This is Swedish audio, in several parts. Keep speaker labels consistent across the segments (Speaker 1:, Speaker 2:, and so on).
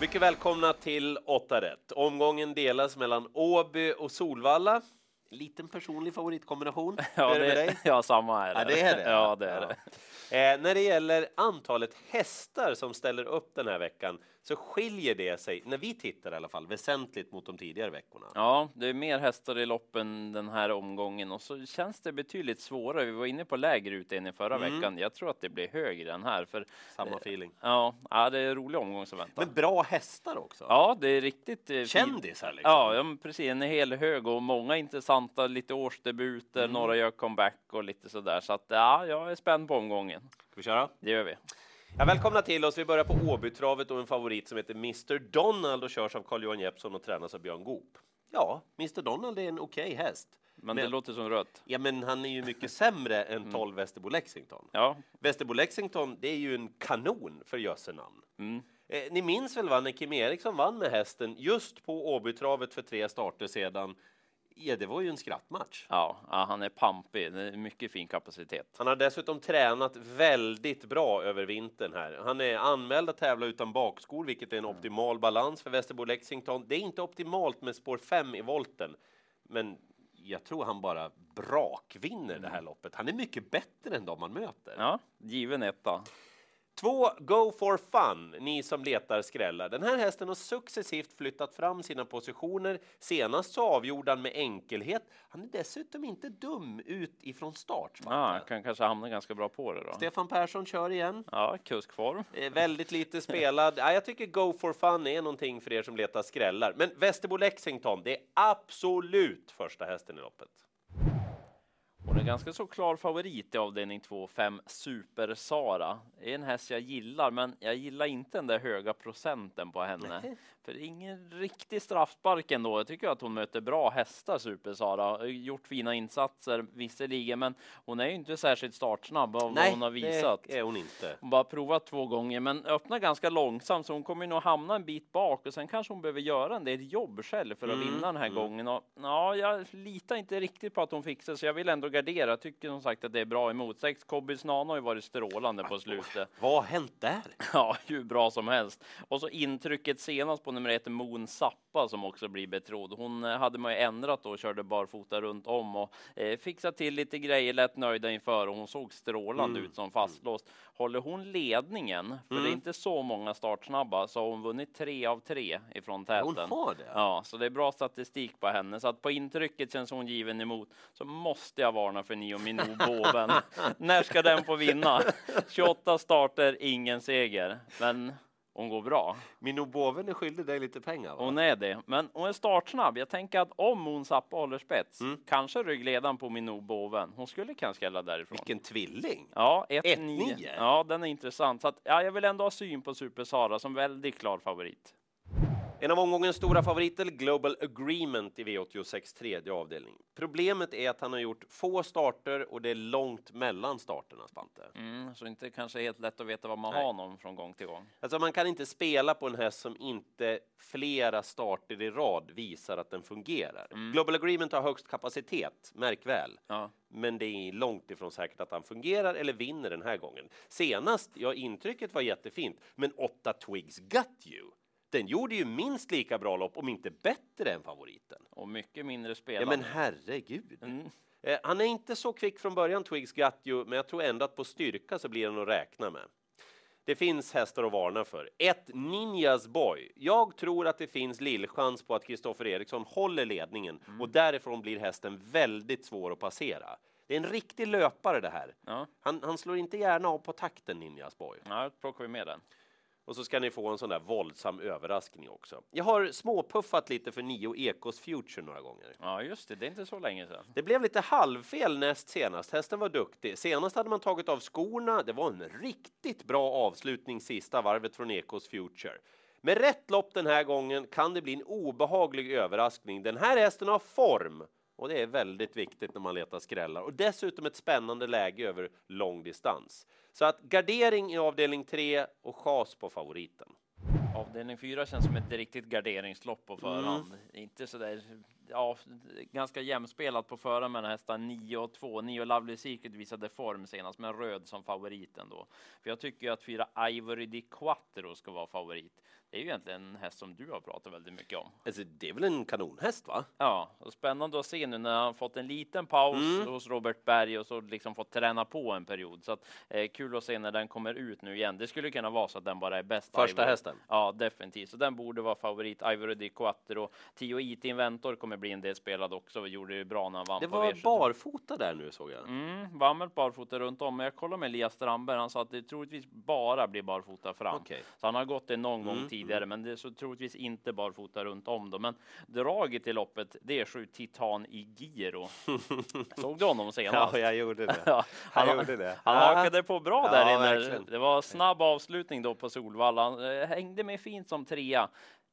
Speaker 1: Mycket välkomna till 8 rätt. Omgången delas mellan Åby och Solvalla. Liten personlig favoritkombination.
Speaker 2: Ja,
Speaker 1: är det
Speaker 2: det, ja, samma är det.
Speaker 1: Ja, det är det.
Speaker 2: Ja, det är
Speaker 1: Ja.
Speaker 2: det.
Speaker 1: Eh, när det gäller antalet hästar som ställer upp den här veckan så skiljer det sig, när vi tittar i alla fall, väsentligt mot de tidigare veckorna.
Speaker 2: Ja, det är mer hästar i loppen den här omgången och så känns det betydligt svårare. Vi var inne på lägre utdelning förra
Speaker 1: Mm.
Speaker 2: veckan. Jag tror att det blir högre än här för
Speaker 1: Samma
Speaker 2: Eh,
Speaker 1: feeling.
Speaker 2: ja, ja, det är en rolig omgång som väntar.
Speaker 1: Men bra hästar också.
Speaker 2: Ja, det är riktigt eh.
Speaker 1: Kändisar liksom.
Speaker 2: Ja, ja precis. En hel hög och många intressanta, lite årsdebuter,
Speaker 1: Mm.
Speaker 2: några gör comeback och lite sådär. Så att ja, jag är spänd på omgången.
Speaker 1: Ska vi köra?
Speaker 2: Det gör vi.
Speaker 1: Ja, välkomna till oss. Vi börjar på Åbytravet och en favorit som heter Mr Donald och körs av Carl-Johan Jeppsson och tränas av Björn Goop. Ja, Mr Donald är en okej häst.
Speaker 2: Men,
Speaker 1: Men-
Speaker 2: det låter som rött.
Speaker 1: Ja, men han är ju mycket sämre än 12 Västerbo Lexington.
Speaker 2: Ja,
Speaker 1: Västerbo Lexington, det är ju en kanon för jösse namn.
Speaker 2: mm.
Speaker 1: Eh, ni minns väl va, när Kim Eriksson vann med hästen just på Åbytravet för tre starter sedan? Ja, det var ju en skrattmatch.
Speaker 2: ja, ja, han är pampig. Det är mycket fin kapacitet.
Speaker 1: Han har dessutom tränat väldigt bra över vintern här. Han är anmäld att tävla utan bakskor, vilket är en optimal balans för Västerbo Lexington. Det är inte optimalt med spår 5 i volten, men jag tror han bara brakvinner det här loppet. Han är mycket bättre än de man möter.
Speaker 2: Ja, given etta.
Speaker 1: Två, Go for fun, ni som letar skrällar. Den här hästen har successivt flyttat fram sina positioner. Senast så avgjorde han med enkelhet. Han är dessutom inte dum ut ifrån start.
Speaker 2: Ja,
Speaker 1: Svante.
Speaker 2: kan kanske hamna ganska bra på det då.
Speaker 1: Stefan Persson kör igen.
Speaker 2: Ja, kuskform.
Speaker 1: Eh, väldigt lite spelad. Ja, jag tycker Go for fun är någonting för er som letar skrällar. Men Västerbo Lexington, det är absolut första hästen i loppet.
Speaker 2: Hon är ganska så klar favorit i avdelning 2, 5 Super Sara. Det är en häst jag gillar, men jag gillar inte den där höga procenten på henne. För det är ingen riktig straffspark ändå. Jag tycker att hon möter bra hästar, Super Sara. Har Gjort fina insatser visserligen, men hon är ju inte särskilt startsnabb av vad hon har visat.
Speaker 1: det är hon inte.
Speaker 2: Hon bara provat två gånger, men öppnar ganska långsamt, så hon kommer nog hamna en bit bak och sen kanske hon behöver göra en del jobb själv för att
Speaker 1: Mm,
Speaker 2: vinna den här gången. Och, ja, jag litar inte riktigt på att hon fixar så jag vill ändå gardera. Jag tycker som sagt att det är bra emot. Sex Kobbys Nano har ju varit strålande på slutet.
Speaker 1: Vad har hänt där?
Speaker 2: Ja, hur bra som helst. Och så intrycket senast på nummer ett, Moon Zappa, som också blir betrodd. Hon eh, hade man ju ändrat då och körde barfota runt om och eh, fixat till lite grejer, lät nöjda inför och hon såg strålande
Speaker 1: Mm.
Speaker 2: ut som fastlåst. Håller hon ledningen, för det är inte så många startsnabba, så har hon vunnit tre av tre ifrån
Speaker 1: Hon
Speaker 2: täten.
Speaker 1: har det?
Speaker 2: Ja, så det är bra statistik på henne. Så att på intrycket känns hon given emot. Så måste jag varna för Nio Minou Båven. När ska den få vinna? 28 starter, ingen seger. Men hon går bra.
Speaker 1: Minno Båven är skyldig dig lite pengar va?
Speaker 2: Hon är det. Men hon är startsnabb. Jag tänker att om hon Zappa håller spets,
Speaker 1: Mm.
Speaker 2: kanske ryggledaren på Minou Båven. Hon skulle kanske skrälla därifrån.
Speaker 1: Vilken tvilling!
Speaker 2: Ja,
Speaker 1: 1-9.
Speaker 2: 1-9. Ja, den är intressant. Så att, ja, jag vill ändå ha syn på Super Sara som väldigt klar favorit.
Speaker 1: En av omgångens stora favoriter, Global Agreement i V86 tredje avdelning. Problemet är att han har gjort få starter och det är långt mellan starterna, Spante.
Speaker 2: Mm, så inte kanske helt lätt att veta vad man
Speaker 1: Nej.
Speaker 2: har någon från gång till gång.
Speaker 1: Alltså man kan inte spela på en häst som inte flera starter i rad visar att den fungerar. Global Agreement har högst kapacitet, märk väl.
Speaker 2: Ja.
Speaker 1: Men det är långt ifrån säkert att han fungerar eller vinner den här gången. Senast, ja intrycket var jättefint, men 8 Twigs Got You. Den gjorde ju minst lika bra lopp, om inte bättre än favoriten.
Speaker 2: Och mycket mindre
Speaker 1: Ja
Speaker 2: spelande.
Speaker 1: men herregud.
Speaker 2: Mm.
Speaker 1: Eh, han är inte så kvick från början, Twigs You, men jag tror ändå att på styrka så blir han att räkna med. Det finns hästar att varna för. Ett Ninjas Boy. Jag tror att det finns lillchans på att Kristoffer Eriksson håller ledningen och därifrån blir hästen väldigt svår att passera. Det är en riktig löpare det här.
Speaker 2: Ja,
Speaker 1: Han, han slår inte gärna av på takten, Ninjas Boy.
Speaker 2: ja, plockar vi med den.
Speaker 1: Och så ska ni få en sån där våldsam överraskning också. Jag har småpuffat lite för nio Ekos Future några gånger.
Speaker 2: Ja, just det. Det är inte så länge sedan.
Speaker 1: Det blev lite halvfel näst senast. Hästen var duktig. Senast hade man tagit av skorna. Det var en riktigt bra avslutning sista varvet från Ekos Future. Med rätt lopp den här gången kan det bli en obehaglig överraskning. Den här hästen har form och det är väldigt viktigt när man letar skrällar och dessutom ett spännande läge över lång distans. Så att gardering i avdelning 3 och chas på favoriten.
Speaker 2: Avdelning fyra känns som ett riktigt garderingslopp på förhand. Inte så där ja, ganska jämspelat på förra med hästar 9 och 2. 9 Lovely Secret visade form senast, men röd som favoriten då. För jag tycker att fyra Ivory di Quattro ska vara favorit. Det är ju egentligen en häst som du har pratat väldigt mycket om.
Speaker 1: Alltså, det är väl en kanonhäst, va?
Speaker 2: Ja, och spännande att se nu när han fått en liten paus
Speaker 1: Mm.
Speaker 2: hos Robert Berg och så liksom fått träna på en period. Så att, eh, kul att se när den kommer ut nu igen. Det skulle kunna vara så att den bara är bäst.
Speaker 1: Första
Speaker 2: Ivory.
Speaker 1: hästen.
Speaker 2: Ja, definitivt. Så den borde vara favorit. Ivory di Quattro. Tio IT Inventor kommer bli en del spelad också. Vi gjorde det bra när han vann
Speaker 1: Det var
Speaker 2: V75.
Speaker 1: barfota där nu, såg jag.
Speaker 2: Mm, väl barfota runt om, men jag kollade med Elias Strandberg. Han sa att det troligtvis bara blir barfota fram.
Speaker 1: Okej.
Speaker 2: Så han har gått det någon gång
Speaker 1: Mm,
Speaker 2: tidigare, men det är så troligtvis inte barfota runt om då. Men draget i loppet, det är sju Titan i Giro. Såg du honom senast?
Speaker 1: Ja, jag gjorde det.
Speaker 2: Ja,
Speaker 1: Han gjorde det.
Speaker 2: han
Speaker 1: Ja.
Speaker 2: hakade på bra
Speaker 1: Ja,
Speaker 2: där inne.
Speaker 1: verkligen.
Speaker 2: Det var snabb avslutning då på Solvalla. Han eh, hängde med fint som trea.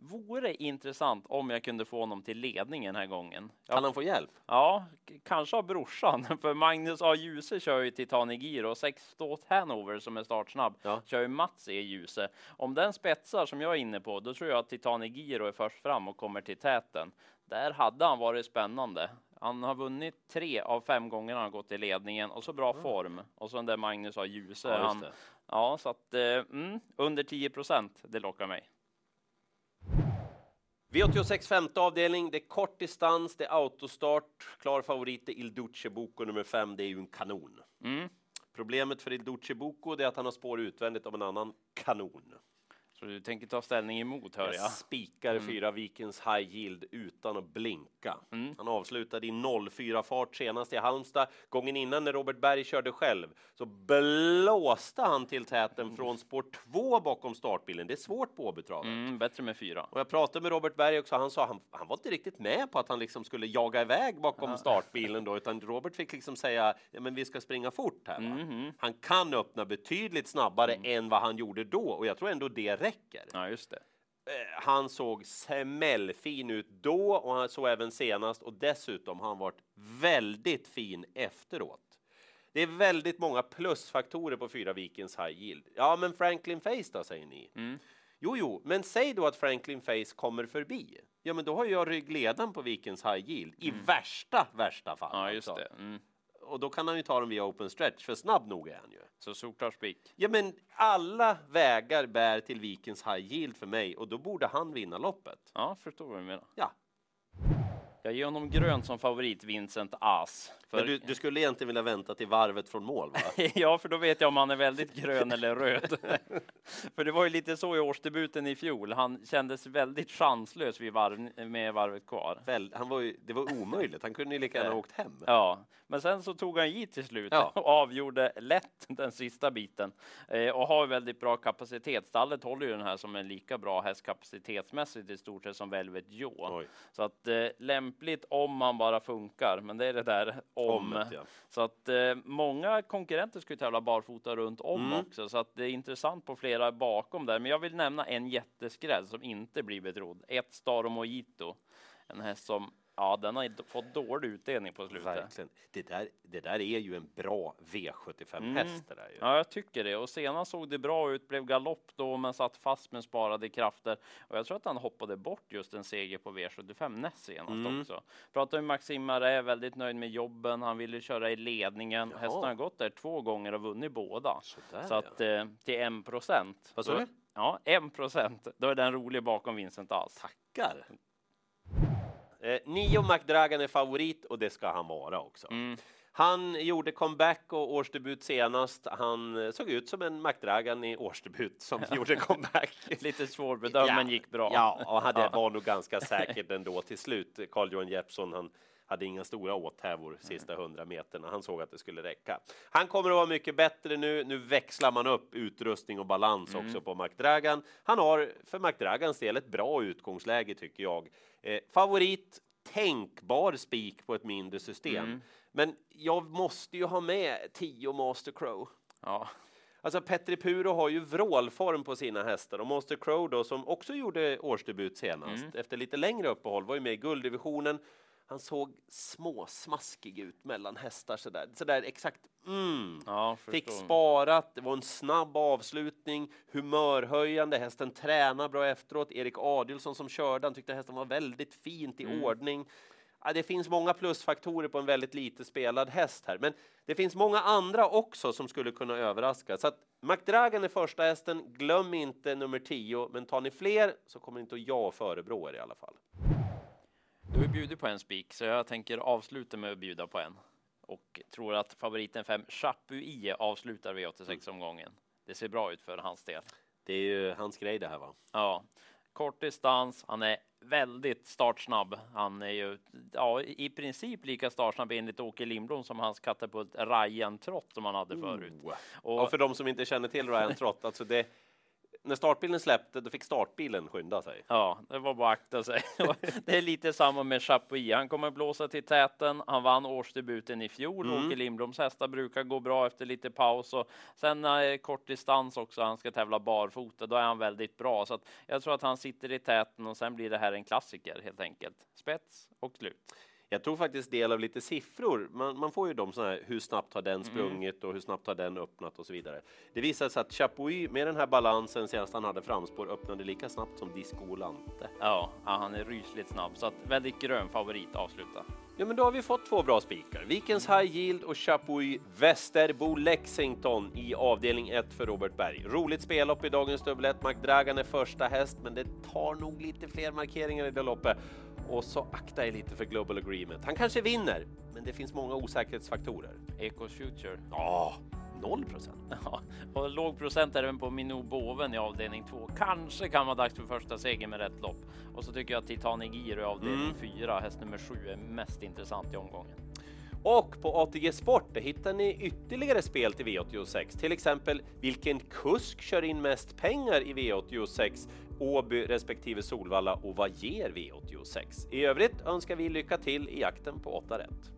Speaker 2: Vore intressant om jag kunde få honom till ledning den här gången. Jag
Speaker 1: Kan han få hjälp?
Speaker 2: Ja, kanske av brorsan, för Magnus A. Djuse kör ju Titanic Giro och sex Stott Hanover som är startsnabb
Speaker 1: Ja.
Speaker 2: kör ju Mats E. Djuse. Om den spetsar som jag är inne på, då tror jag att Titanic Giro är först fram och kommer till täten. Där hade han varit spännande. Han har vunnit tre av fem gånger han har gått i ledningen och så bra form. Och så den där Magnus A. Djuse.
Speaker 1: Ja,
Speaker 2: han. Ja, så att eh, mm, under 10 procent, det lockar mig.
Speaker 1: V86 femte avdelning, det är kort distans, det är autostart. Klar favorit är Il Duce Bocco nummer fem, det är ju en kanon.
Speaker 2: Mm.
Speaker 1: Problemet för Il Duce det är att han har spår utvändigt av en annan kanon.
Speaker 2: Så du tänker ta ställning emot, hör
Speaker 1: Jag
Speaker 2: jag.
Speaker 1: spikar fyra Vikens High Yield utan att blinka.
Speaker 2: Mm.
Speaker 1: Han avslutade i 04 fart senast i Halmstad. Gången innan när Robert Berg körde själv så blåste han till täten från spår två bakom startbilen. Det är svårt på Åbytravet.
Speaker 2: Mm, bättre med fyra.
Speaker 1: Och jag pratade med Robert Berg också. Han sa han, han var inte riktigt med på att han liksom skulle jaga iväg bakom startbilen då, utan Robert fick liksom säga ja, men vi ska springa fort här.
Speaker 2: Mhm.
Speaker 1: Han kan öppna betydligt snabbare än vad han gjorde då och jag tror ändå det räcker.
Speaker 2: Ja, just det.
Speaker 1: Eh, Han såg smällfin ut då och han såg även senast och dessutom har han varit väldigt fin efteråt. Det är väldigt många plusfaktorer på fyra Vikens High Yield. Ja, men Franklin Face då, säger ni?
Speaker 2: Mm.
Speaker 1: Jo, jo, men säg då att Franklin Face kommer förbi. Ja, men då har jag ryggledaren på Vikens High Yield i värsta, värsta fall.
Speaker 2: Mm. Ja, just
Speaker 1: alltså.
Speaker 2: det. Mm.
Speaker 1: Och då kan han ju ta dem via open stretch, för snabb nog är han ju.
Speaker 2: Så solklar spik.
Speaker 1: Ja, men alla vägar bär till Vikens High Yield för mig och då borde han vinna loppet.
Speaker 2: Ja, förstår vad du menar.
Speaker 1: Ja,
Speaker 2: Jag ger honom grön som favorit, Vincent As. För,
Speaker 1: men du, du skulle egentligen vilja vänta till varvet från mål, va?
Speaker 2: ja, för då vet jag om han är väldigt grön eller röd. för det var ju lite så i årsdebuten i fjol. Han kändes väldigt chanslös vid varv, med varvet kvar.
Speaker 1: Väl, han var ju, det var omöjligt, han kunde ju lika gärna ha åkt hem.
Speaker 2: Ja, men sen så tog han i till slut
Speaker 1: Ja.
Speaker 2: och avgjorde lätt den sista biten eh, och har väldigt bra kapacitet. Stallet håller ju den här som en lika bra häst kapacitetsmässigt i stort sett som Velvet Joe. Så att eh, lämpligt om man bara funkar, men det är det där om.
Speaker 1: Ommet, ja.
Speaker 2: Så att eh, många konkurrenter skulle tävla barfota runt om
Speaker 1: Mm.
Speaker 2: också, så att det är intressant på flera bakom där. Men jag vill nämna en jätteskräll som inte blir betrodd. Ett Star Mojito, en häst som ja, den har fått dålig utdelning på slutet.
Speaker 1: Verkligen. Det där, det där är ju en bra V75-häst det där ju.
Speaker 2: Ja, jag tycker det. Och senast såg det bra ut, blev galopp då, men satt fast med sparade krafter. Och jag tror att han hoppade bort just en seger på V75 näst senast
Speaker 1: Mm.
Speaker 2: också. Pratar med Maxim Marais, är väldigt nöjd med jobben. Han ville köra i ledningen.
Speaker 1: Jaha.
Speaker 2: Hästen har gått där två gånger och vunnit båda.
Speaker 1: Sådär,
Speaker 2: Så att
Speaker 1: ja.
Speaker 2: eh, till en procent.
Speaker 1: Vad sa du?
Speaker 2: Ja, en procent. Då är den rolig bakom Vincent As.
Speaker 1: Tackar. Eh, Nio McDragan är favorit och det ska han vara också.
Speaker 2: Mm.
Speaker 1: Han gjorde comeback och årsdebut senast. Han eh, såg ut som en McDragan i årsdebut som gjorde comeback.
Speaker 2: Lite svårbedömd, men gick bra.
Speaker 1: Ja, och hade,
Speaker 2: Ja.
Speaker 1: var nog ganska säkert ändå till slut. Carl Johan Jeppsson, han hade inga stora åthävor sista hundra meterna. Han såg att det skulle räcka. Han kommer att vara mycket bättre nu. Nu växlar man upp utrustning och balans också på McDragan. Han har för McDragans del ett bra utgångsläge tycker jag. Eh, favorit, tänkbar spik på ett mindre system. Men jag måste ju ha med 10 Master Crow.
Speaker 2: Ja.
Speaker 1: Alltså Petri Puro har ju vrålform på sina hästar och Monster Crow då som också gjorde årsdebut senast efter lite längre uppehåll var ju med i gulddivisionen. Han såg småsmaskig ut mellan hästar sådär, sådär exakt mm.
Speaker 2: Ja,
Speaker 1: Fick sparat, det var en snabb avslutning, humörhöjande, hästen tränar bra efteråt. Erik Adielsson som körde, han tyckte hästen var väldigt fint i
Speaker 2: Mm.
Speaker 1: ordning. Ja, det finns många plusfaktorer på en väldigt lite spelad häst här, men det finns många andra också som skulle kunna överraska. Så att McDragan är första hästen. Glöm inte nummer 10, men tar ni fler så kommer inte jag förebrå er i alla fall.
Speaker 2: Du har bjudit på en spik, så jag tänker avsluta med att bjuda på en och tror att favoriten 5 Chapuis avslutar V86-omgången. Det ser bra ut för hans del.
Speaker 1: Det är ju hans grej det här va?
Speaker 2: Ja, kort distans. Han är väldigt startsnabb. Han är ju ja, i princip lika startsnabb enligt Åke Lindblom som hans katapult Ryan Trott som han hade förut.
Speaker 1: Oh. Och, och för de som inte känner till Ryan Trott, alltså det när startbilen släppte, då fick startbilen skynda sig.
Speaker 2: Ja, det var bara akta sig. det är lite samma med Chapuis. Han kommer blåsa till täten. Han vann årsdebuten i fjol. Mm. Åke Lindbloms hästar brukar gå bra efter lite paus och sen är kort distans också. Han ska tävla barfota. Då är han väldigt bra, så att jag tror att han sitter i täten och sen blir det här en klassiker helt enkelt. Spets och slut.
Speaker 1: Jag tror faktiskt del av lite siffror. Man, man får ju de sådana här, hur snabbt har den mm. sprungit och hur snabbt har den öppnat och så vidare. Det visade sig att Chapuis med den här balansen senast han hade framspår öppnade lika snabbt som Disco Volante.
Speaker 2: Ja, han är rysligt snabb så att väldigt grön favorit avsluta.
Speaker 1: Ja, men då har vi fått två bra spikar. Vikens High Yield och Chapuis Västerbo Lexington i avdelning 1 för Robert Berg. Roligt spellopp i dagens dubblett. McDragan är första häst, men det tar nog lite fler markeringar i det loppet. Och så akta er lite för Global Agreement. Han kanske vinner, men det finns många osäkerhetsfaktorer.
Speaker 2: Ecos Future.
Speaker 1: Ja, noll procent.
Speaker 2: Ja, och låg procent även på Minou Boven i avdelning 2. Kanske kan vara dags för första seger med rätt lopp. Och så tycker jag att Titanic Giro i avdelning 4, mm. häst nummer 7, är mest intressant i omgången.
Speaker 1: Och på ATG Sport hittar ni ytterligare spel till V86, till exempel vilken kusk kör in mest pengar i V86 Åby respektive Solvalla och vad ger V86? I övrigt önskar vi lycka till i jakten på 8 rätt.